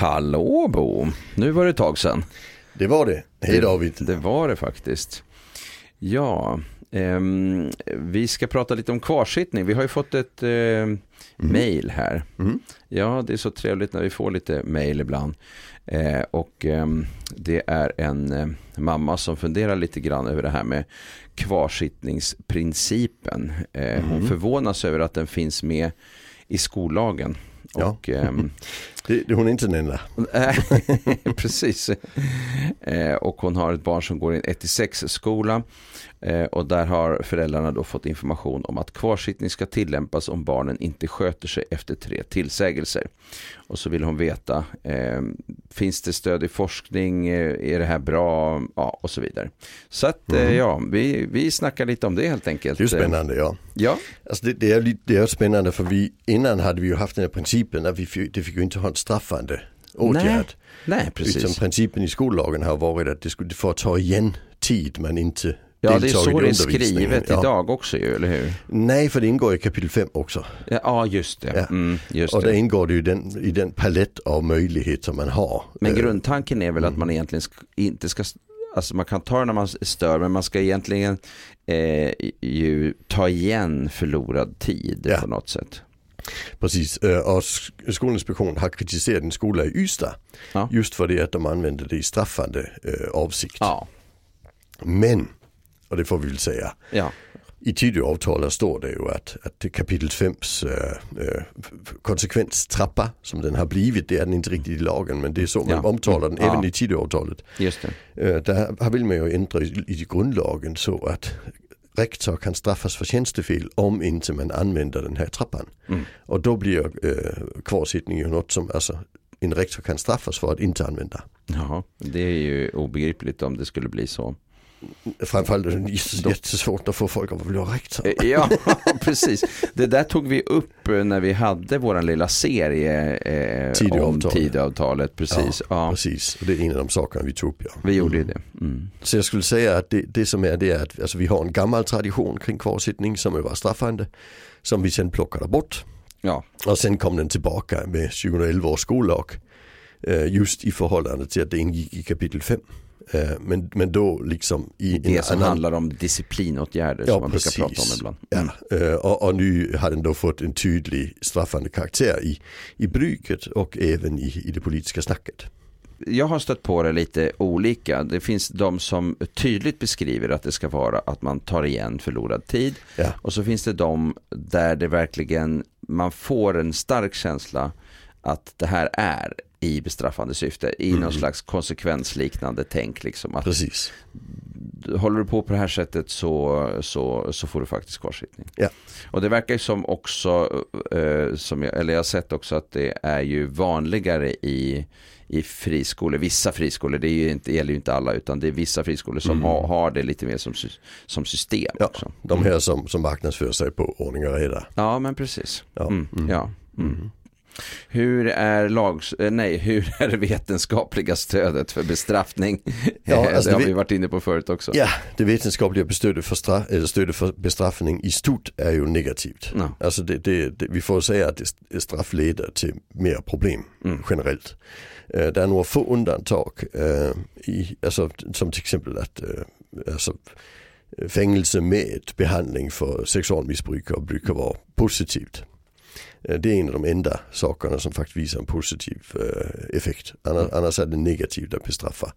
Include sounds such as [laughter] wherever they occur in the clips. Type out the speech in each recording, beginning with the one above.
Hallå Bo, nu var det ett tag sedan. Det var det. Hej David. Det var det faktiskt. Ja, ehm, vi ska prata lite om kvarsittning. Vi har ju fått ett eh, mail här. Mm. Ja, det är så trevligt när vi får lite mail ibland. Eh, och ehm, det är en eh, mamma som funderar lite grann över det här med kvarsittningsprincipen. Eh, Hon Mm. förvånas över att den finns med i skollagen. Ja. Och, ehm, Det, [laughs] det, hon är inte den enda. [laughs] Precis. Eh, och hon har ett barn som går i en 1-6 skola. Eh, och där har föräldrarna då fått information om att kvarsittning ska tillämpas om barnen inte sköter sig efter tre tillsägelser. Och så vill hon veta, eh, finns det stöd i forskning, är det här bra, ja, och så vidare. Så att eh, ja, vi, vi snackar lite om det helt enkelt. Det är spännande ja. Ja, Alltså det, det, är, det är spännande för vi, innan hade vi ju haft den här principen att vi, det fick ju inte ha en straffande åtgärd. nej Utan precis. principen i skollagen har varit att det skulle få ta igen tid man inte Ja, det är så det är skrivet ja. idag också ju, eller hur? Nej, för det ingår i kapitel 5 också. Ja, just det. Ja. Mm, just Och det. ingår det ju den, i den palett av möjligheter man har. Men Eh, grundtanken är väl att man egentligen inte ska, alltså man kan ta det när man stör, men man ska egentligen eh, ju ta igen förlorad tid Ja. på något sätt. Precis, och Sk- Skolinspektionen har kritiserat en skola i Ystad Ja. just för det att de använder det i straffande avsikt. Ja, Men, och det får vi väl säga, ja, i Tidöavtalet står det ju att, att kapitel 5s eh, eh, konsekvenstrappa som den har blivit, det är den inte riktigt i lagen men det är så man Ja. omtalar den Ja. även i Tidöavtalet. just det. Eh, där vill man ju ändra i, i grundlagen så att rektor kan straffas för tjänstefel om inte man använder den här trappan. Mm. Och då blir eh, kvarsittning ju något som alltså, en rektor kan straffas för att inte använda. Ja, det är ju obegripligt om det skulle bli så. Framförallt är det jätte- jättesvårt att få folk att vara rektor. Eh, Ja, [laughs] [laughs] precis. Det där tog vi upp eh, när vi hade vår lilla serie eh, om Tidöavtalet. Tidöavtalet. Precis. Ja, Precis, och det är en av de sakerna vi tog upp. Ja. vi gjorde ju det. Mm. Så jag skulle säga att det, det som är det är att alltså, vi har en gammal tradition kring kvarsittning som är var straffande. Som vi sen plockade bort. Ja, Och sen kom den tillbaka med 2011 års skollag. eh, Just i förhållande till att det ingick i kapitel 5. Eh, Men, men då liksom i det som annan- handlar om disciplinåtgärder Ja, som man brukar prata om precis. ibland. Mm. Ja, eh, och, och nu har den då fått en tydlig straffande karaktär i, i bruket och även i, i det politiska snacket. jag har stött på det lite olika. Det finns de som tydligt beskriver att det ska vara att man tar igen förlorad tid. Ja. Och så finns det de där det verkligen, man får en stark känsla att det här är i bestraffande syfte, i någon slags konsekvensliknande tänk. Liksom, att Precis. håller du på på det här sättet så, så, så får du faktiskt kvarsittning. Ja. Och det verkar ju som också, eh, som jag, eller jag har sett också att det är ju vanligare i, i friskolor, vissa friskolor, det är ju inte, gäller ju inte alla utan det är vissa friskolor som har, har det lite mer som, som system Ja, också. de här som, som marknadsför sig på ordning och reda. Ja men precis. Ja. Mm, Mm. ja. Hur är lags, eh, nej, hur [laughs] är det vetenskapliga stödet för bestraffning? Ja, [laughs] Eh, alltså det har vi varit inne på förut också. Ja, det vetenskapliga stödet för, stra- eller stödet för bestraffning i stort är ju negativt. Ja. Alltså det, det, det, vi får säga att det, straff leder till mer problem Mm. generellt. Eh, det är några få undantag, eh, i, alltså, som till exempel att eh, alltså, fängelse med behandling för sexualmissbrukare brukar vara positivt. Eh, Det är en av de enda sakerna som faktiskt visar en positiv eh, effekt. Annars, annars är det negativt att bestraffa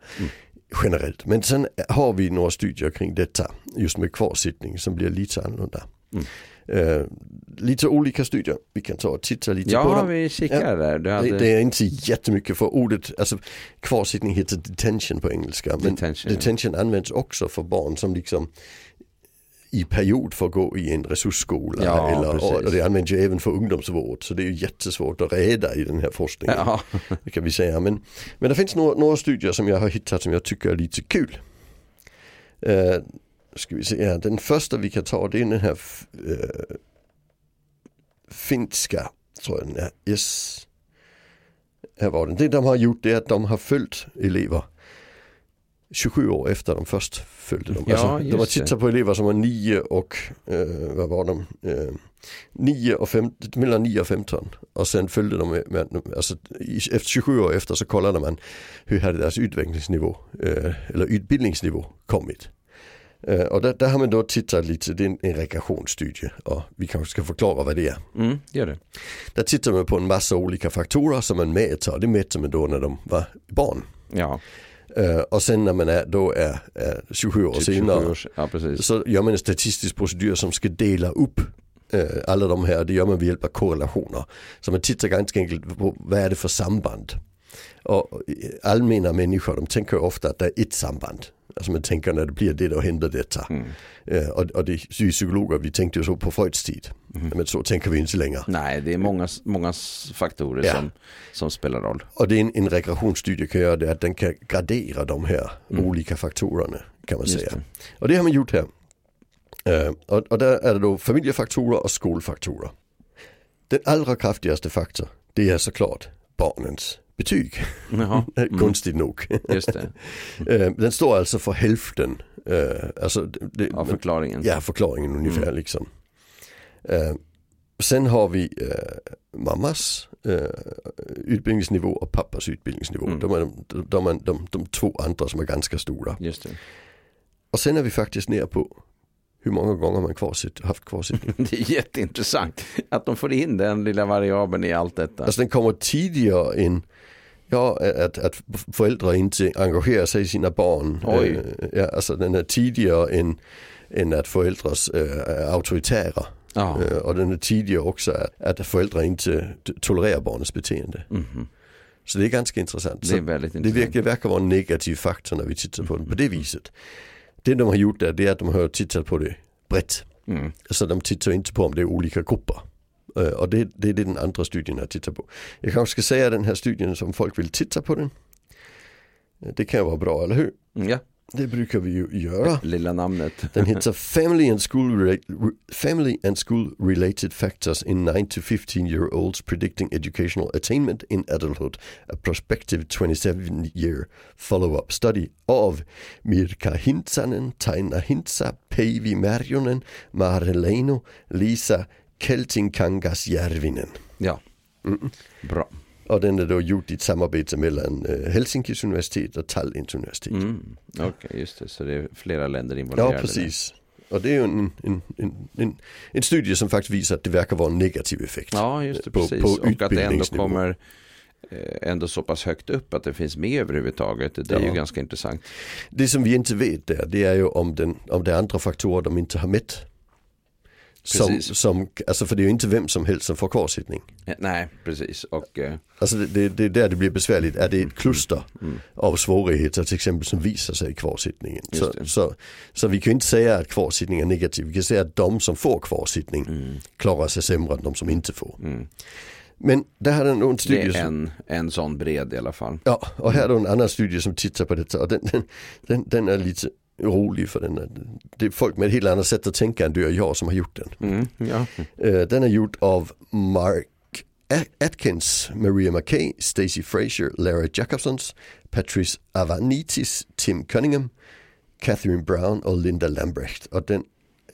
generellt. Men sen har vi några studier kring detta just med kvarsittning som blir lite annorlunda. Mm. Eh, lite olika studier, vi kan ta och titta lite på Ja, dem. vi kikar där. Du hade... Det, det är inte jättemycket för ordet, alltså kvarsittning heter detention på engelska. Men Detention, ja. detention används också för barn som liksom i period får gå i en resursskola. Ja, eller, och det används ju även för ungdomsvård. Så det är ju jättesvårt att reda i den här forskningen. Ja, Det kan vi säga. Men, men det finns några, några studier som jag har hittat som jag tycker är lite kul. Uh, ska vi se här. Den första vi kan ta det är den här eh, finska, tror jag den är. Yes. Här var den. Det de har gjort är att de har följt elever 27 år efter de först följde dem. Ja, alltså, de har tittat på elever som var 9 och eh, vad var de? Eh, 9 och 5, mellan 9 och 15 och sen följde de med, med alltså, efter 27 år efter så kollade man hur hade deras utvecklingsnivå eh, eller utbildningsnivå kommit. Eh, och där, där, har man då tittat lite, det är en, en regressionsstudie och vi kanske ska förklara vad det är. Mm, gör det. Där tittar man på en massa olika faktorer som man mäter, det mätte man då när de var barn. Ja. Uh, och sen när man är, då är, är 27 år Typ senare 27 års, ja, så gör man en statistisk procedur som ska dela upp uh, alla de här, det gör man med hjälp av korrelationer. Så man tittar ganska enkelt på vad är det för samband. Och allmänna människor de tänker ofta att det är ett samband. Alltså man tänker när det blir det då händer detta. Mm. Uh, och, och det, vi psykologer vi tänkte ju så på Freuds tid. Mm. Men så tänker vi inte längre. Nej, det är många, många faktorer Ja. som, som spelar roll. Och det är en, en regressionsstudie kan göra det att den kan gradera de här Mm. olika faktorerna kan man Just säga. det. Och det har man gjort här. Eh, och, och där är det då familjefaktorer och skolfaktorer. Den allra kraftigaste faktor det är såklart barnens betyg. Jaha, [laughs] mm, Konstigt nog. just det. [laughs] Eh, den står alltså för hälften. eh, alltså det, Ja, förklaringen. Ja, förklaringen ungefär Mm. liksom. Eh, sen har vi eh, mammas eh, utbildningsnivå och pappas utbildningsnivå. Mm. De, är de, de, är de, de två andra som är ganska stora. Just det. Och sen är vi faktiskt ner på hur många gånger man kvarsitt, haft kvarsittning. [laughs] Det är jätteintressant att de får in den lilla variabeln i allt detta. alltså den kommer tidigare än Ja, att, att föräldrar inte engagerar sig i sina barn. Oj. Eh, ja, alltså den är tidigare än, än att föräldrar eh, är auktoritära. Ja. Eh, och den är tidigare också att, att föräldrar inte tolererar barnets beteende. Mhm. Så det är ganska intressant. Det är väldigt det intressant. verkar, verkar vara en negativ faktor när vi tittar på den på det viset. Det de har gjort där det är att de har tittat på det brett. Mm. Så de tittar inte på om det är olika grupper. Eh, Och det, det är det den andra studien har tittat på. Jag kanske ska säga den här studien som folk vill titta på den. Eh, Det kan vara bra, eller hur? Mm, Ja, Det brukar vi ju göra. lilla namnet. Den heter Family and School, Family and School Related Factors in 9 to 15 year olds Predicting Educational Attainment in Adulthood. A prospective 27 year follow-up study av Mirka Hintsanen, Taina Hintsa, Päivi Märjonen, Mare Leino, Lisa Keltinkangas Järvinen. Ja, Mm. bra. Och den är då gjord i ett samarbete mellan eh, Helsinkis universitet och Tallinns universitet. Mm. Okej, just det. Så det är flera länder involverade. Ja, precis. Och det är ju en, en, en, en, en studie som faktiskt visar att det verkar vara en negativ effekt. Ja, just det. På- Precis. på och att det ändå kommer eh, ändå så pass högt upp att det finns med överhuvudtaget. Det är Ja. ju ganska intressant. Det som vi inte vet där, det är ju om, den, om det är andra faktorer de inte har mätt. Som, Precis. som, alltså för det är ju inte vem som helst som får kvarsittning. Eh, Nej, precis. Och eh, Alltså det, det, det är där det blir besvärligt. Är det ett kluster mm. av svårigheter till exempel som visar sig i kvarsittningen. Så, det. så, så vi kan ju inte säga att kvarsittning är negativ. Vi kan säga att de som får kvarsittning Mm. klarar sig sämre än de som inte får. Mm. Men där hade en, en Det studie är som, en, en sån bred i alla fall. Ja, och här är en annan studie som tittar på detta och den, den, den, den är lite rolig för den det är folk med ett helt annat sätt att tänka än du och jag som har gjort den. Mm. Ja. Eh, den är gjord av Mark Atkins, Maria McKay, Stacey Fraser, Lara Jacobsons, Patrice Avanitis, Tim Cunningham, Catherine Brown och Linda Lambrecht. Och den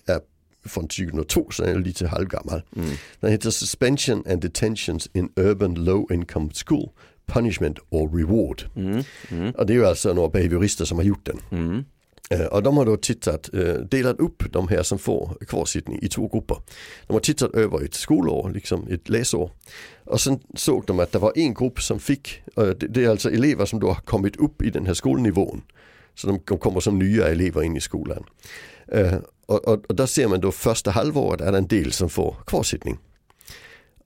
är från 2002 så den är lite halvgammal. Mm. Den heter Suspension and Detentions in Urban Low Income School, Punishment or Reward. Mm. Mm. Och det är ju alltså några behaviorister som har gjort den. Eh, och de har då tittat, eh, delat upp de här som får kvarsittning i två grupper. De har tittat över ett skolår, liksom ett läsår. Och sen såg de att det var en grupp som fick, eh, det är alltså elever som då har kommit upp i den här skolnivån. Så de kommer som nya elever in i skolan. Och, och, och där ser man då första halvåret är det en del som får kvarsittning.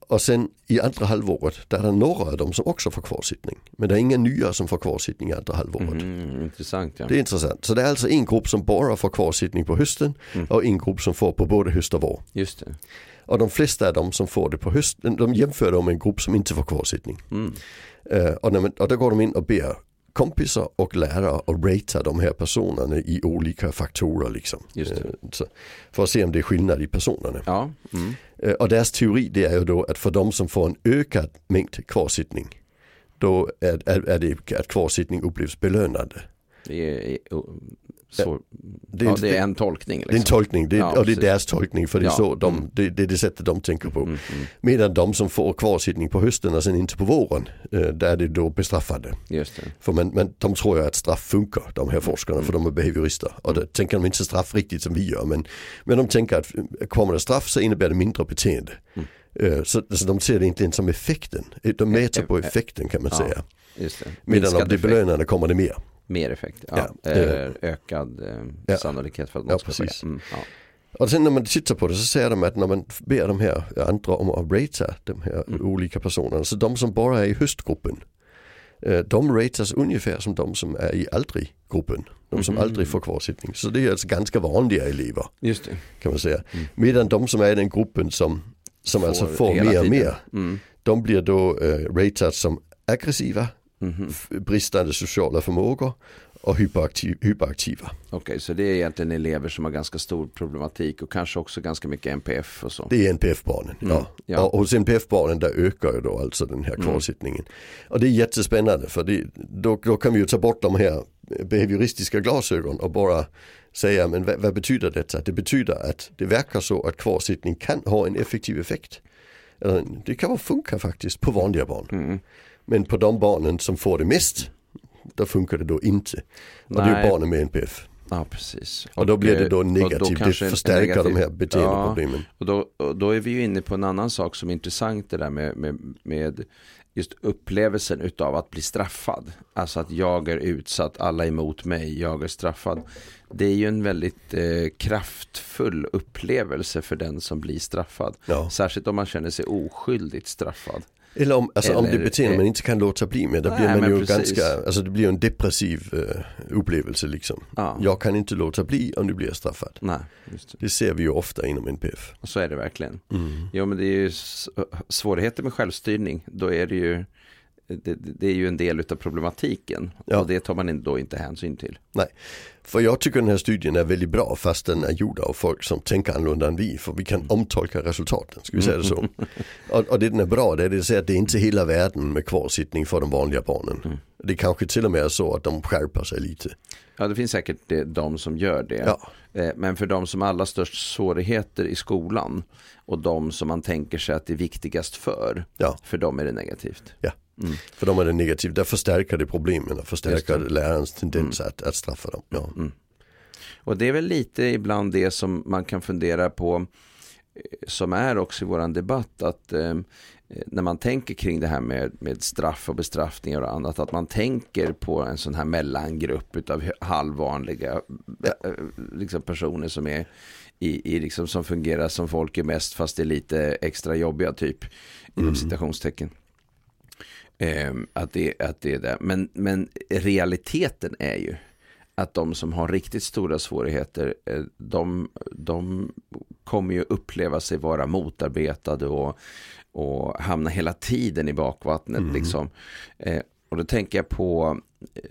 Och sen i andra halvåret där är det några av dem som också får kvarsittning. Men det är inga nya som får kvarsittning i andra halvåret. Mm. Intressant ja. Det är intressant. Så det är alltså en grupp som bara får kvarsittning på hösten Mm. och en grupp som får på både höst och vår. Just det. Och de flesta av dem som får det på hösten, de jämför dem med en grupp som inte får kvarsittning. Mm. Eh, och, när man, och då går de in och ber kompisar och lärare att ratea de här personerna i olika faktorer liksom. Eh, för att se om det är skillnad i personerna. Ja. Mm. Eh, Och deras teori det är ju då att för de som får en ökad mängd kvarsittning då är, är, är det att kvarsittning upplevs belönande. Det är, så, Det, ja, det är en tolkning. Liksom. det är en tolkning, det, Ja, och det är deras tolkning för det är, Ja, så de, mm. det, det är det sättet de tänker på. Mm, mm, Medan de som får kvarsittning på hösten och sen inte på våren, eh, där är det då bestraffade. just. För man, man, de tror ju att straff funkar, de här forskarna, för de är behaviorister. Och då tänker de inte straff riktigt som vi gör, men, men de tänker att eh, kommer det straff så innebär det mindre beteende. Mm. Eh, Så, så de ser det egentligen som effekten, de mäter på effekten kan man säga. Medan om det är belönande kommer det mer. Mer effekt, ja. Ja, Eller ökad eh, Ja. sannolikhet för att något Ja, ska ske. Mm, ja. Och sen när man tittar på det så säger de att när man ber de här andra om att ratea de här Mm. olika personerna, så de som bara är i höstgruppen, eh, de ratas ungefär som de som är i aldrig-gruppen. De som Mhm. aldrig får kvarsittning. Så det är alltså ganska vanliga elever Just det. kan man säga. Mm. Medan de som är i den gruppen som, som Får alltså får mer och mer, Mm. de blir då eh, ratats som aggressiva, Mhm. f- bristande sociala förmågor och hyperaktiv, hyperaktiva. Okej, så det är egentligen elever som har ganska stor problematik och kanske också ganska mycket NPF och så. Det är NPF-barnen. Mm, Ja. ja. Och hos NPF-barnen där ökar ju då alltså den här Mm. kvarsittningen. Och det är jättespännande för det, då, då kan vi ju ta bort de här behavioristiska glasögon och bara säga men vad, vad betyder detta? Det betyder att det verkar så att kvarsittning kan ha en effektiv effekt. Det kan funka faktiskt på vanliga barn. Mm. Men på de barnen som får det mest, då funkar det då inte. Och det är Nej. barnen med NPF. Ja, precis. Och då blir det då och negativt, det förstärker negativ- de här beteendeproblemen. Ja, och då, och då är vi ju inne på en annan sak som är intressant det där med, med, med just upplevelsen utav att bli straffad. Alltså att jag är utsatt, alla är emot mig, jag är straffad. Det är ju en väldigt eh, kraftfull upplevelse för den som blir straffad. Ja. Särskilt om man känner sig oskyldigt straffad. Eller om, alltså om det Eller- beteende man inte kan låta bli med, då Nej, blir man ju precis. ganska, alltså det blir en depressiv eh, upplevelse liksom. Ja. Jag kan inte låta bli om du blir straffad. Nej, just det. Det ser vi ju ofta inom NPF. Och så är det verkligen. Mm. Jo men det är ju svårigheter med självstyrning. Då är det ju det, det är ju en del av problematiken. Ja. Och det tar man då inte hänsyn till. För jag tycker den här studien är väldigt bra fast den är gjord av folk som tänker annorlunda än vi. För vi kan omtolka resultaten, ska vi säga det så. [laughs] Och, och det den är bra det är att säga att det är inte hela världen med kvarsittning för de vanliga barnen. Mm. Det kanske till och med är så att de skärper sig lite. Ja det finns säkert det, de som gör det. Ja. Eh, Men för de som har allra störst svårigheter i skolan och de som man tänker sig att det är viktigast för. Ja. För dem är det negativt. För de är det negativt, där förstärker det problemen och förstärker Just lärarens tendens att, att straffa dem. Ja. Mm. Och det är väl lite ibland det som man kan fundera på eh, som är också i våran debatt att eh, när man tänker kring det här med, med straff och bestraffningar och annat att man tänker på en sån här mellangrupp utav halvvanliga eh, liksom personer som är i, i liksom som fungerar som folk är mest fast det är lite extra jobbiga typ inom Mm. citationstecken. Eh, att, det, att det är det. Men, men realiteten är ju att de som har riktigt stora svårigheter, eh, de, de kommer ju uppleva sig vara motarbetade och, och hamna hela tiden i bakvattnet. Mm. Liksom. Eh, och då tänker jag på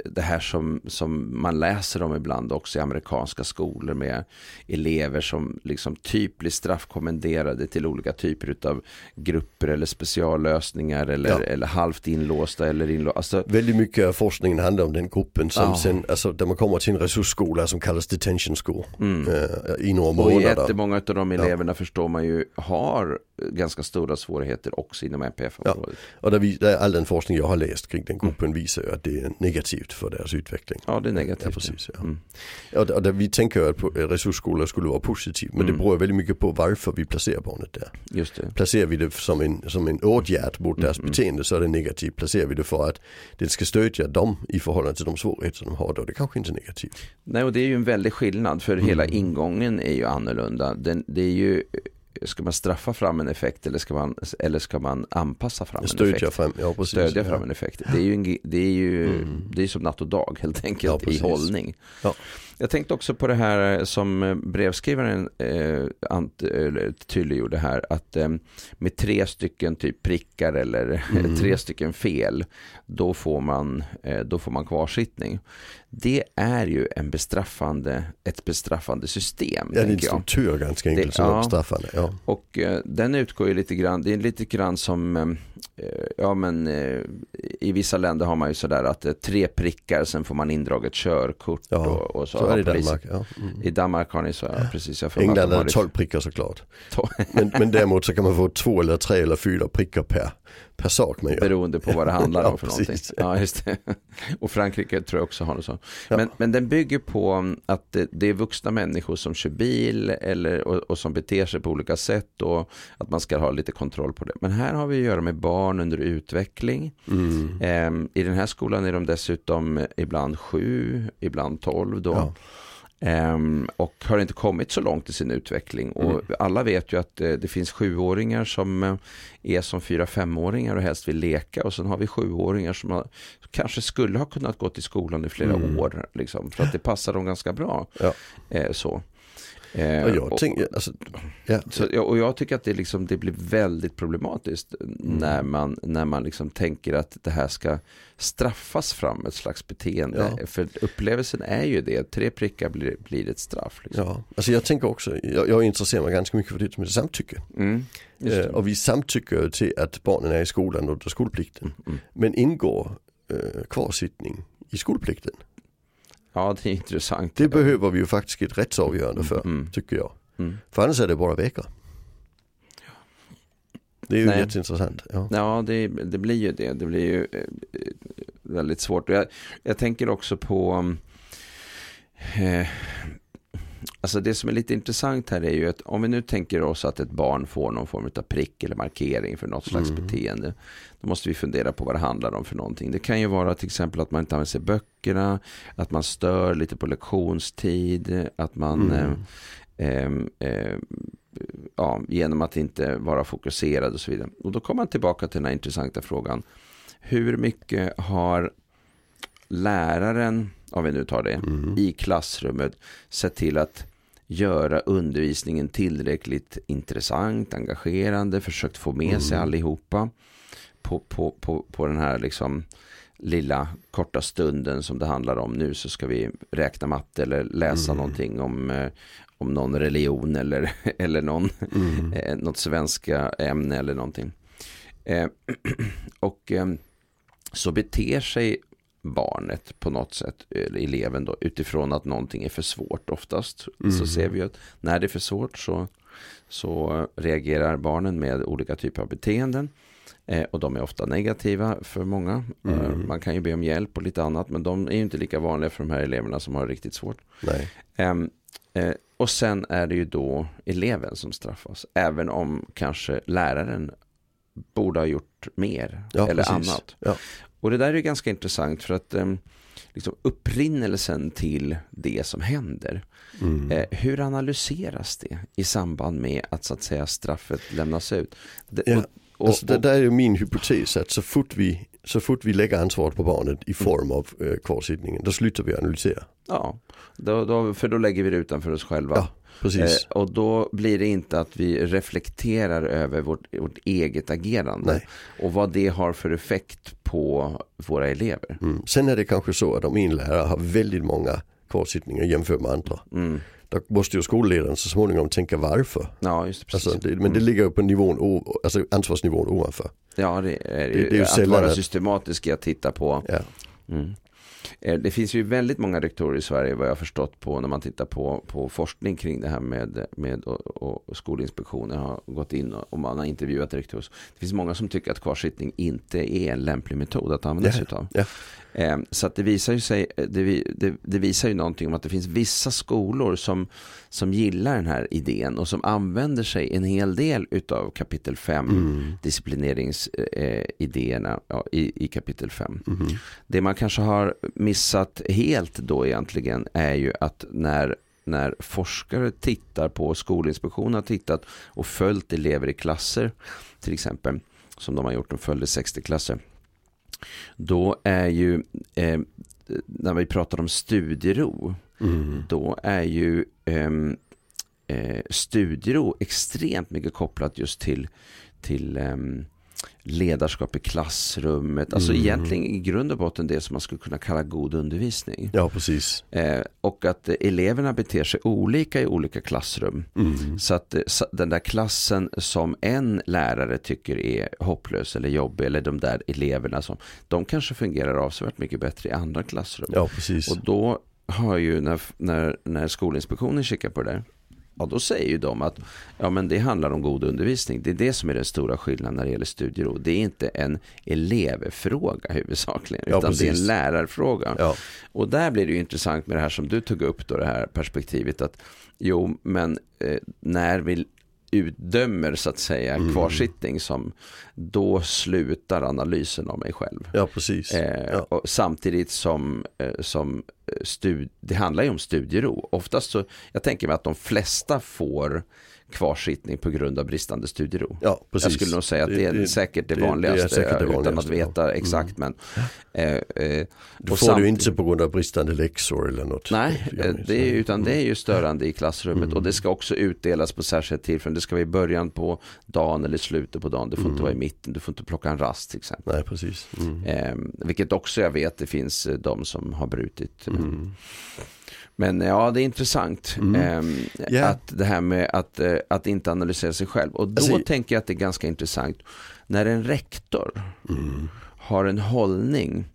det här som, som man läser om ibland också i amerikanska skolor med elever som liksom typ blir straffkommenderade till olika typer av grupper eller speciallösningar eller, Ja. eller halvt inlåsta eller inlåsta. Alltså, Väldigt mycket av forskningen handlar om den gruppen som Ja. sen, alltså där man kommer till en resursskola som kallas detention school mm. eh, i några Och månader. jättemånga av de eleverna förstår man ju har ganska stora svårigheter också inom NPF-området. Och där vi, där all den forskning jag har läst kring den gruppen visar ju att det är negativt för deras utveckling. Ja, det är negativt. Ja, precis, ja. Mm. Och, där- där vi tänker att eh, resursskolor skulle vara positivt men Mm. det beror väldigt mycket på varför vi placerar barnet där. Just det. Placerar vi det som en, som en åtgärd mot deras Mm, mm. beteende så är det negativt. Placerar vi det för att det ska stödja dem i förhållande till de svårigheter de har då är det kanske inte negativt. Nej, och det är ju en väldig skillnad för Mm. hela ingången är ju annorlunda. Den, det är ju, ska man straffa fram en effekt eller ska man, eller ska man anpassa fram en Stödja effekt? fram, ja precis. Stödja ja. fram en effekt. Det är ju, en, det är ju Mm. det är som natt och dag helt Ja, enkelt i precis. hållning. Ja. Jag tänkte också på det här som eh, brevskrivaren eh, ant, tydliggjorde här att eh, med tre stycken typ prickar eller [laughs] Mm. tre stycken fel då får man, eh, då får man kvarsittning. Det är ju en bestraffande, ett bestraffande system. Ja, det är en struktur ganska enkelt som ja. är straffande. Ja. Och eh, den utgår ju lite grann, det är lite grann som eh, ja men eh, i vissa länder har man ju sådär att eh, tre prickar sen får man indraget körkort Ja, och, och så. Så det i polisen- Danmark. Ja. Mm. I Danmark har ni så, ja, precis. Jag England de är har det det 12 prickar såklart. Men, men däremot så kan man få två eller tre eller fyra prickar per, per sak man gör. Beroende på vad det handlar om Ja, för precis. någonting. Ja, just det. Och Frankrike tror jag också har det så. Ja. Men, men den bygger på att det, det är vuxna människor som kör bil eller, och, och som beter sig på olika sätt och att man ska ha lite kontroll på det. Men här har vi att göra med barn under utveckling. Mm. Ehm, I den här skolan är de dessutom ibland sju, ibland tolv då. Ja. Ehm, och har inte kommit så långt i sin utveckling. Och Mm. alla vet ju att eh, det finns sjuåringar som eh, är som fyra femåringar och helst vill leka. Och sen har vi sjuåringar som har, kanske skulle ha kunnat gå till skolan i flera Mm. år. Liksom, för att det passar dem ganska bra. Ja. Eh, så. Eh, Och jag och- tänker, alltså, ja, så, och jag tycker att det, liksom, det blir väldigt problematiskt när man, när man liksom tänker att det här ska straffas fram ett slags beteende. Ja. För upplevelsen är ju det, tre prickar blir, blir ett straff. Liksom. ja. Alltså jag tänker också, jag, jag intresserar mig ganska mycket för det som heter samtycke. Mm, Eh, och vi samtycker till att barnen är i skolan under skolplikten. Mm. Men ingår eh, kvarsittning i skolplikten? Ja, det är intressant. Det behöver vi ju faktiskt ett rättsavgörande för, Mm. tycker jag. Mm. För annars är det bara veckor. Det är ju Nej. jätteintressant. Ja. Ja, det, det blir ju det. Det blir ju eh, väldigt svårt. Jag, jag tänker också på... Eh, alltså det som är lite intressant här är ju att om vi nu tänker oss att ett barn får någon form av prick eller markering för något slags Mm. beteende. Då måste vi fundera på vad det handlar om för någonting. Det kan ju vara till exempel att man inte använder sig böckerna, att man stör lite på lektionstid, att man... Eh, Mm. Ehm, eh, ja, genom att inte vara fokuserad och så vidare. Och då kommer man tillbaka till den här intressanta frågan. Hur mycket har läraren, om vi nu tar det, Mm. i klassrummet sett till att göra undervisningen tillräckligt intressant, engagerande, försökt få med sig Mm. allihopa på, på, på, på den här liksom lilla korta stunden som det handlar om. Nu så ska vi räkna matte eller läsa Mm. någonting om, eh, om någon religion eller, [laughs] eller någon, Mm. eh, något svenska ämne eller någonting. Eh, [clears throat] och eh, så beter sig barnet på något sätt, eleven då, utifrån att någonting är för svårt oftast. Så Mm. ser vi att när det är för svårt så, så reagerar barnen med olika typer av beteenden. Eh, och de är ofta negativa för många. Eh, Mm. man kan ju be om hjälp och lite annat, men de är ju inte lika vanliga för de här eleverna som har riktigt svårt. Ehm, eh, och sen är det ju då eleven som straffas. Även om kanske läraren borde ha gjort mer Ja, eller precis. annat. Ja. Och det där är ganska intressant för att ehm, liksom upprinnelsen till det som händer. Mm. Eh, hur analyseras det i samband med att så att säga straffet lämnas ut? Det, Ja, och, och, alltså, det där är ju min hypotes att så fort vi, så fort vi lägger ansvaret på barnet i form av eh, kvarsittningen, då slutar vi analysera. ja, då, då, för då lägger vi det utanför oss själva. Ja, Precis. Eh, och då blir det inte att vi reflekterar över vårt, vårt eget agerande Nej. och vad det har för effekt på våra elever. Mm. Sen är det kanske så att om en lärare har väldigt många kvarsittningar jämfört med andra. Mm. Då måste ju skolledaren så småningom tänka varför. Ja, just det, precis. Alltså, det, men det ligger ju på nivån, alltså ansvarsnivån ovanför. ja, det är, det- det är ju att sällan vara systematisk i att titta på. Ja. Mm. Eh, Det finns ju väldigt många rektorer i Sverige vad jag har förstått på när man tittar på, på forskning kring det här med, med och, och Skolinspektionen har gått in och, och man har intervjuat rektorer. Det finns många som tycker att kvarsittning inte är en lämplig metod att använda sig utav. ja. Eh, Så att det visar ju sig, det, vi- det, det visar ju någonting om att det finns vissa skolor som, som gillar den här idén och som använder sig en hel del utav kapitel 5 Mm. disciplineringsidéerna ja, i, i kapitel 5. Mhm. Det man kanske har missat helt då egentligen är ju att när, när forskare tittar på, Skolinspektionen har tittat och följt elever i klasser till exempel, som de har gjort, de följde 60 klasser. Då är ju, eh, när vi pratar om studiero, Mm. då är ju ehm, eh, studiero extremt mycket kopplat just till, till ehm, ledarskap i klassrummet. Alltså Mm. egentligen i grund och botten det som man skulle kunna kalla god undervisning. Ja, precis. Eh, och att eh, eleverna beter sig olika i olika klassrum. Mm. Så att eh, så- den där klassen som en lärare tycker är hopplös eller jobbig eller de där eleverna som de kanske fungerar avsevärt mycket bättre i andra klassrum. Ja, precis. Och då har ju när, när, när Skolinspektionen kikar på det där, ja då säger ju de att ja, men det handlar om god undervisning. Det är det som är den stora skillnaden när det gäller studiero. Det är inte en elevfråga huvudsakligen, Ja, utan det är precis. en lärarfråga. Ja, Och där blir det ju intressant med det här som du tog upp då, det här perspektivet att jo, men eh, när vi utdömer så att säga Mm. kvarsittning som då slutar analysen av mig själv. ja precis. Eh, Ja. och samtidigt som, eh, som eh, stud, det handlar ju om studiero. Oftast så, jag tänker mig att de flesta får kvarsittning på grund av bristande studiero. Ja, precis. Jag skulle nog säga att det, är säkert det, det- det är vanligaste, säkert det utan att vanligaste, ja. veta exakt. Men, eh, eh, Du får det inte på grund av bristande läxor eller något. Nej, Ja, eh, det är, utan det är ju störande i klassrummet Mm. och det ska också utdelas på särskilt tillfällen. Det ska vara i början på dagen eller slutet på dagen. Det får Mm. inte vara i mitten, du får inte plocka en rast till exempel. Nej, precis. Mm. Eh, vilket också jag vet det finns eh, de som har brutit. Eh. Men eh, ja, det är intressant Mm. ehm, Ja. att det här med att, eh, att inte analysera sig själv. Och då Alltså- tänker jag att det är ganska intressant när en rektor Mm. har en hållning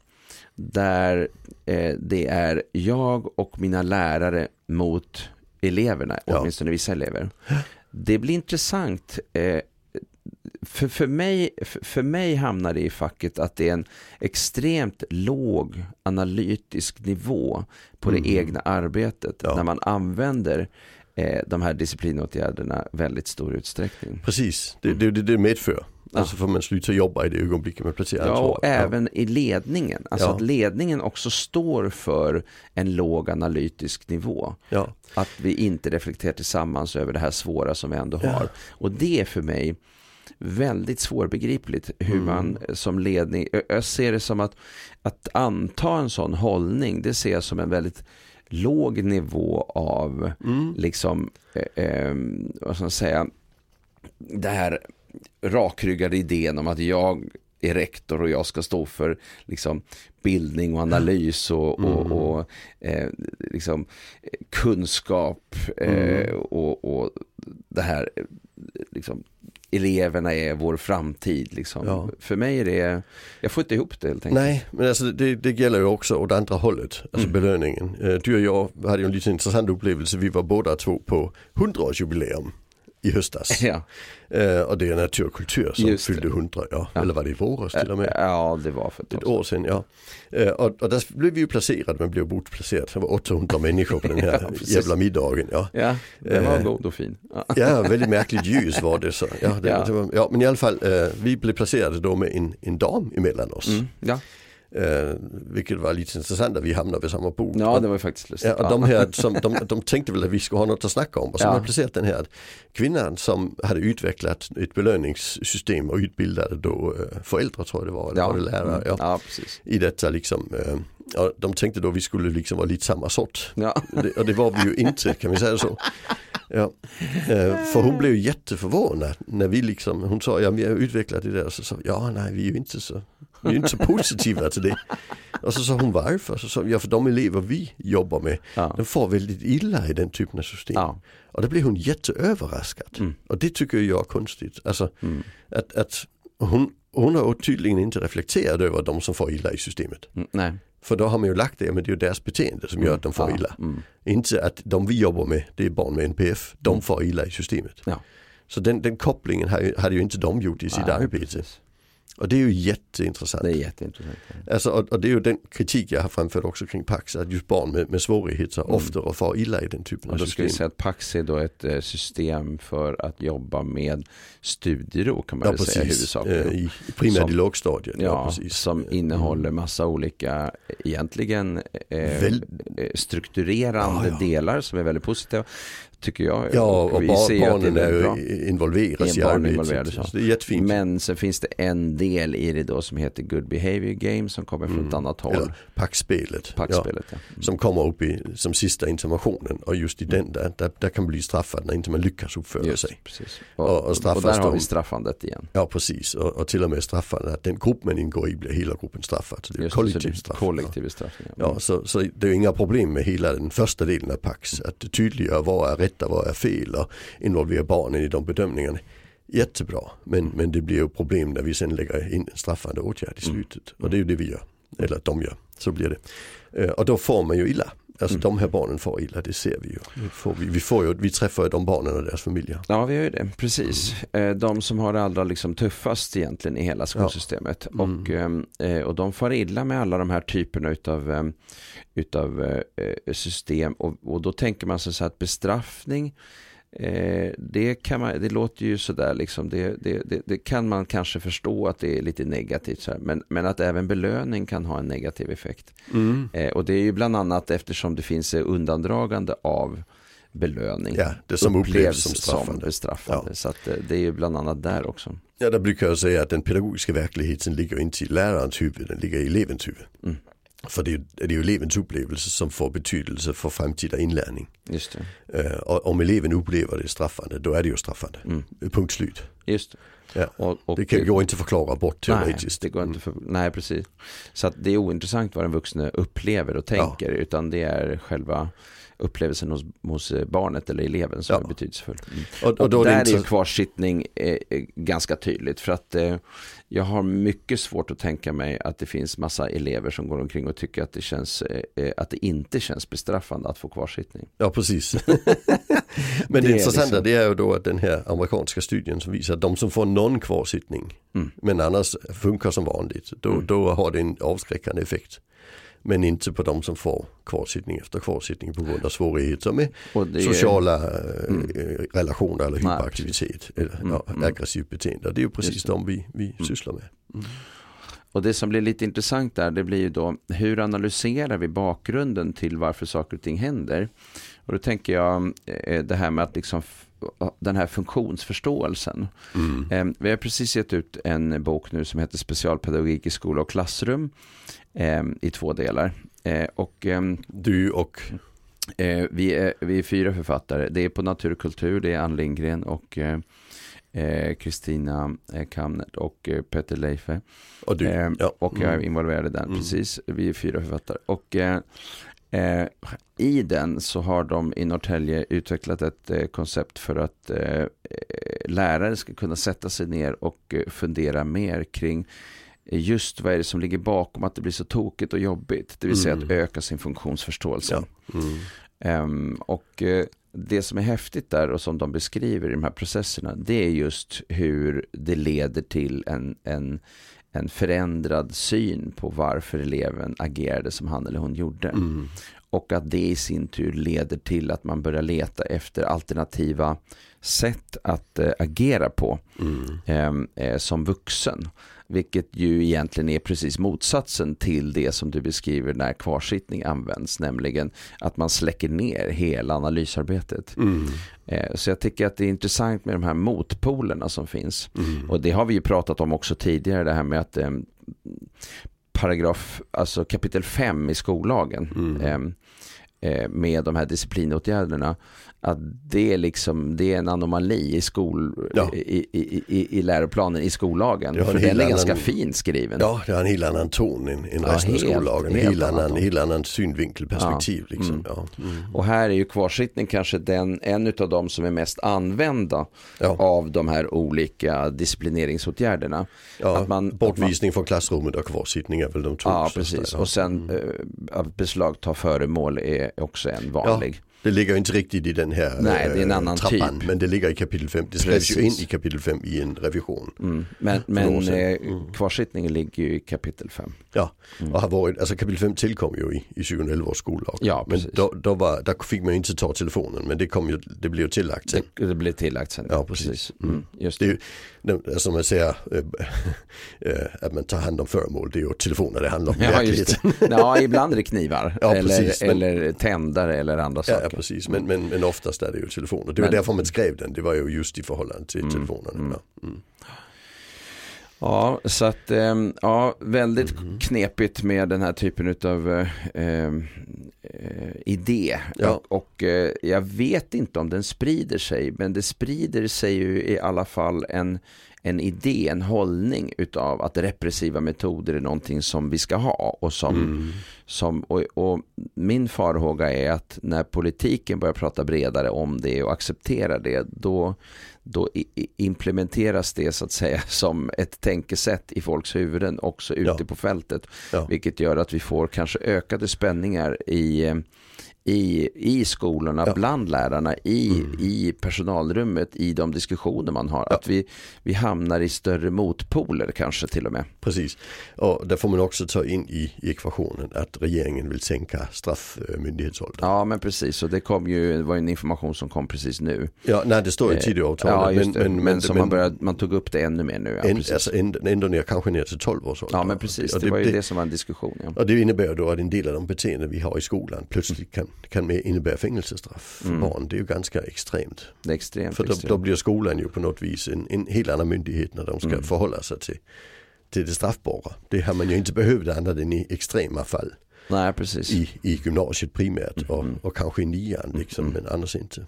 där eh, det är jag och mina lärare mot eleverna, Ja. åtminstone vissa elever. Det blir intressant. Eh, för, för, mig, för, för mig hamnar det i facket att det är en extremt låg analytisk nivå på Mm. det egna arbetet Ja. när man använder eh, de här disciplinåtgärderna väldigt stor utsträckning. Precis, det, det, det, det medför. Ja. Alltså för man slutar jobba i det ögonblicket man placerar Ja, och även i ledningen. Alltså Ja. att ledningen också står för en låg analytisk nivå. Ja. Att vi inte reflekterar tillsammans över det här svåra som vi ändå Ja. har. Och det är för mig väldigt svårbegripligt hur Mm. man som ledning, jag- ser det som att, att anta en sån hållning, det ser jag som en väldigt låg nivå av Mm. liksom, eh, eh, vad ska man säga, det här rakryggade idén om att jag är rektor och jag ska stå för liksom, bildning och analys och, Mm. och, och eh, liksom, kunskap eh, Mm. och, och det här eh, liksom, eleverna är vår framtid. Liksom. Ja. För mig är det, jag får inte ihop det helt enkelt. Nej, men alltså det, det gäller ju också åt andra hållet, alltså Mm. belöningen. Eh, Du och jag hade ju en lite intressant upplevelse, vi var båda två på 100-årsjubileum i höstas. Ja, Eh, och det är natur och kultur som Just det. fyllde 100, ja. Ja. eller var det i våras till och med? ja, det var för ett Ett år sedan, ja. Eh, och, och där blev vi ju placerade, men blev bortplacerade. Det var 800 människor på den här [laughs] Ja, jävla middagen. Ja. Ja, den var Eh, god och fin. Ja. Ja, väldigt märkligt ljus var det så. Ja, det, Ja. Det var, men i alla fall, eh, vi blev placerade då med en, en dam emellan oss. Mm, ja. Eh, vilket var lite intressant att vi hamnade vid samma bord. ja, och, det var faktiskt lustigt. ja, och de, här, som, de, de tänkte väl att vi skulle ha något att snacka om och så Ja. har placerat den här kvinnan som hade utvecklat ett belöningssystem och utbildade då eh, föräldrar tror jag det var, eller var det lärare. mm, Ja. ja. I detta liksom, eh, ja, de tänkte då vi skulle liksom vara lite samma sort. Ja. Det, och det var vi ju inte kan vi säga så. Ja. Eh, för hon blev jätteförvånad när vi liksom, hon sa ja vi har utvecklat det där och så sa ja nej vi är ju inte så, vi är inte så positiva till det. Och så sa hon varför? Så sa ja för de elever vi jobbar med, Ja. de får väldigt illa i den typen av system. Ja. Och då blev hon jätteöverraskad. Mm. Och det tycker jag är konstigt. Alltså Mm. att, att hon, hon har tydligen inte reflekterat över de som får illa i systemet. Mm, nej. För då har man ju lagt det, men det är ju deras beteende som gör att de får ja. illa. Mm. Inte att de vi jobbar med, det är barn med NPF, de får illa i systemet. Ja. Så den, den kopplingen hade ju, hade ju inte de gjort i sitt Nej, arbete. precis. Och det är ju jätteintressant. Det är jätteintressant. Alltså, och, och det är ju den kritik jag har framfört också kring Pax, att just barn med, med svårigheter Mm. oftare får illa i den typen Och av då ska vi system. säga att Pax är då ett eh, system för att jobba med studiero kan man Ja säga huvudsakligen. Eh, i, primärt Som- i lågstadiet. Ja, Ja, precis. som Eh, innehåller massa olika, egentligen eh, Väl- eh, strukturerande ja. delar som är väldigt positiva. Tycker jag. Ja, och, vi bar, barnen är involveras i arbetet. involverade, Så så. det är jättefint. Men sen finns det en del i det då som heter Good Behavior Game som kommer från ett annat håll. Mm. Eller packspelet. Packspelet ja. Ja, som kommer upp i, som sista interventionen och just i den där, där, där kan man bli straffad när inte man lyckas uppföra Just, sig. precis. Och- Och, och och, där har vi straffandet igen. Ja precis och, och till och med straffad att den grupp man ingår i blir hela gruppen straffad. Så det är Just så är straff. Kollektiv bestraffning. Ja, så, så det är inga problem med hela den första delen av Pax. Att tydliggöra vad är rätt och vad är fel och involvera barnen i de bedömningarna. Jättebra, men, men det blir ju problem när vi sen lägger in en straffande åtgärd i slutet. Och det är ju det vi gör, eller de gör. Så blir det. Eh, Och då får man ju illa. Alltså de här barnen får illa, det ser vi ju. Det får vi, vi, får ju, vi träffar ju de barnen och deras familjer. Ja, vi har ju det, precis. Mm. Eh, De som har det allra liksom tuffast egentligen i hela skolsystemet. Mm. Och, eh, och de far illa med alla de här typerna utav, utav eh, system. Och, och då tänker man sig så att bestraffning, eh, det, kan man, det låter ju sådär liksom, det, det, det, det kan man kanske förstå att det är lite negativt. Så här. Men, men att även belöning kan ha en negativ effekt. Eh, och det är ju bland annat eftersom det finns undandragande av belöning. Ja, det som upplevs som straffande. bestraffande. Ja. Så att eh, det är ju bland annat där också. Ja, där brukar jag säga att den pedagogiska verkligheten ligger inte i lärarens huvud, den ligger i elevens huvud. Mm. För det är, ju, det är ju elevens upplevelse som får betydelse för framtida inlärning. Just det. Eh, och om eleven upplever det straffande, då är det ju straffande. Mm. Punkt slut. Just det. Ja. Och, och Det kan, går inte att förklara bort Nej, teoretiskt. det går inte för, nej, precis. Så att det är ointressant vad den vuxne upplever och tänker. Utan det är själva upplevelsen hos, hos barnet eller eleven som Ja. är betydelsefull. Mm. Och, och Och då är där det är så, kvarsittning eh, eh, ganska tydligt. För att eh, jag har mycket svårt att tänka mig att det finns massa elever som går omkring och tycker att det, känns, eh, eh, att det inte känns bestraffande att få kvarsittning. ja precis. [laughs] Men Det det, är intressanta liksom- det är ju då att den här amerikanska studien som visar att de som får någon kvarsittning Mm. men annars funkar som vanligt, då, Mm. då har det en avskräckande effekt. Men inte på de som får kvarsittning efter kvarsittning på grund av svårigheter med är- sociala eh, Mm. relationer eller Nej, hyperaktivitet eller Mm, ja, mm. aggressivt beteende. Det är ju precis Just det. de vi, vi sysslar med. Och det som blir lite intressant där, det blir ju då hur analyserar vi bakgrunden till varför saker och ting händer? Och då tänker jag eh, det här med att liksom den här funktionsförståelsen. Mm. Eh, Vi har precis gett ut en bok nu som heter Specialpedagogik i skola och klassrum eh, i två delar. Eh, Och ehm, Du och vi, är, vi är fyra författare. Det är på Natur och kultur. Det är Ann Lindgren och eh, Kristina eh, Kamner och eh, Peter Leife. Och du. Ja. Och jag är Mm. involverad i den, Mm. precis. Vi är fyra författare. Och eh, eh, i den så har de i Norrtälje utvecklat ett eh, koncept för att eh, eh, lärare ska kunna sätta sig ner och eh, fundera mer kring eh, just vad är det som ligger bakom att det blir så tokigt och jobbigt. Det vill säga att Mm. öka sin funktionsförståelse. Ja. Mm. Ehm, och det som är häftigt där och som de beskriver i de här processerna det är just hur det leder till en, en, en förändrad syn på varför eleven agerade som han eller hon gjorde. Mm. Och att det i sin tur leder till att man börjar leta efter alternativa sätt att eh, agera på Mm. ehm, eh, som vuxen. Vilket ju egentligen är precis motsatsen till det som du beskriver när kvarsittning används. Nämligen att man släcker ner hela analysarbetet. Mm. Eh, så jag tycker att det är intressant med de här motpolerna som finns. Mm. Och det har vi ju pratat om också tidigare. Det här med att eh, paragraf, alltså kapitel 5 i skollagen. Mm. Eh, eh, med de här disciplinåtgärderna att det är liksom det är en anomali i, skol, Ja. i, i, i, i läroplanen i skollagen. Det har en För den är ganska annan- fint skriven. Ja, det har en helt annan ton än, än Ja, resten helt- av skollagen. helt Helt, annan, helt annan synvinkel, perspektiv Ja. liksom. Mm. Mm. Och här är ju kvarsittning kanske den, en av de som är mest använda av de här olika disciplineringsåtgärderna. Att man- bortvisning från klassrummet och kvarsittning är väl de två. Ja, precis. Och sen Mm. eh, beslagta föremål är också en vanlig. Det ligger inte riktigt i den här Nej, det är en eh, annan trappan, typ. men det ligger i kapitel 5. Det skrevs ju in i kapitel 5 i en revision. Mm. Men, men eh, Mm. kvarsittningen ligger ju i kapitel 5. Ja, Mm. och har varit, alltså kapitel 5 tillkom ju i, i 2011 års skollag. Ja, men då, då, var, där fick man inte ta telefonen, men det, kom ju, det blev tillagt sen. Det, det blir tillagt sen. Ja, precis. Mm. Just Det det. Alltså man säger att man tar hand om föremål, det är ju telefoner det handlar om [laughs] Ja, just. Ja, ibland är det knivar. [laughs] Ja, eller, precis, men- eller tändare eller andra saker. Ja precis, men, men, men oftast är det ju telefoner. Det var Men- därför man skrev den, det var ju just i förhållande till Mm, telefonerna. mm. Ja. Mm. Ja, så att ehm, ja, väldigt Mhm. knepigt med den här typen av eh, idé. Ja. Och, och eh, jag vet inte om den sprider sig, men det sprider sig ju i alla fall en, en idé, en hållning utav att repressiva metoder är någonting som vi ska ha. Och, som, Mm. som, och, och min farhåga är att när politiken börjar prata bredare om det och accepterar det, då, då implementeras det så att säga [laughs] som ett tänkesätt i folks huvuden också ute Ja. på fältet. Ja. Vilket gör att vi får kanske ökade spänningar i, eh, i, i skolorna, Ja. bland lärarna, i, Mm. i personalrummet, i de diskussioner man har. Ja. Att vi, vi hamnar i större motpoler kanske till och med. Precis. Och där får man också ta in i ekvationen att regeringen vill sänka straffmyndighetsåldern. Ja men precis, och det kom ju, det var en information som kom precis nu. Ja, nej det står i Eh, Tidöavtalet. Ja, just det. Men, som man, började, man tog upp det ännu mer nu. Ja, en, alltså ändå, ändå ner, kanske ner till 12 års ålder. ja men precis, Och det, var ju det, som var en diskussion. Ja. Och det innebär då att en del av de beteenden vi har i skolan plötsligt kan, kan mer innebära fängelsestraff för Mm. barn. Det är ju ganska extremt. Det extremt. För då, extremt. då blir skolan ju på något vis en, en helt annan myndighet när de ska Mm. förhålla sig till, till det straffbara. Det har man ju inte behövt annat än i extrema fall. Nej, precis. I, i gymnasiet primärt och, Mhm. och kanske i nian liksom, Mm. men annars inte.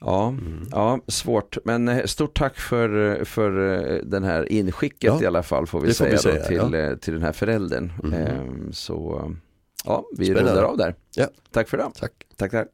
Ja, Mm. ja, svårt. Men eh, stort tack för, för eh, den här inskicket Ja, i alla fall får vi det säga, vi då, säga, till, ja. eh, till den här föräldern. Mhm. Ehm, Så Ja, vi Spännande. rundar av där. Ja. Tack för det. Tack. Tack, tack.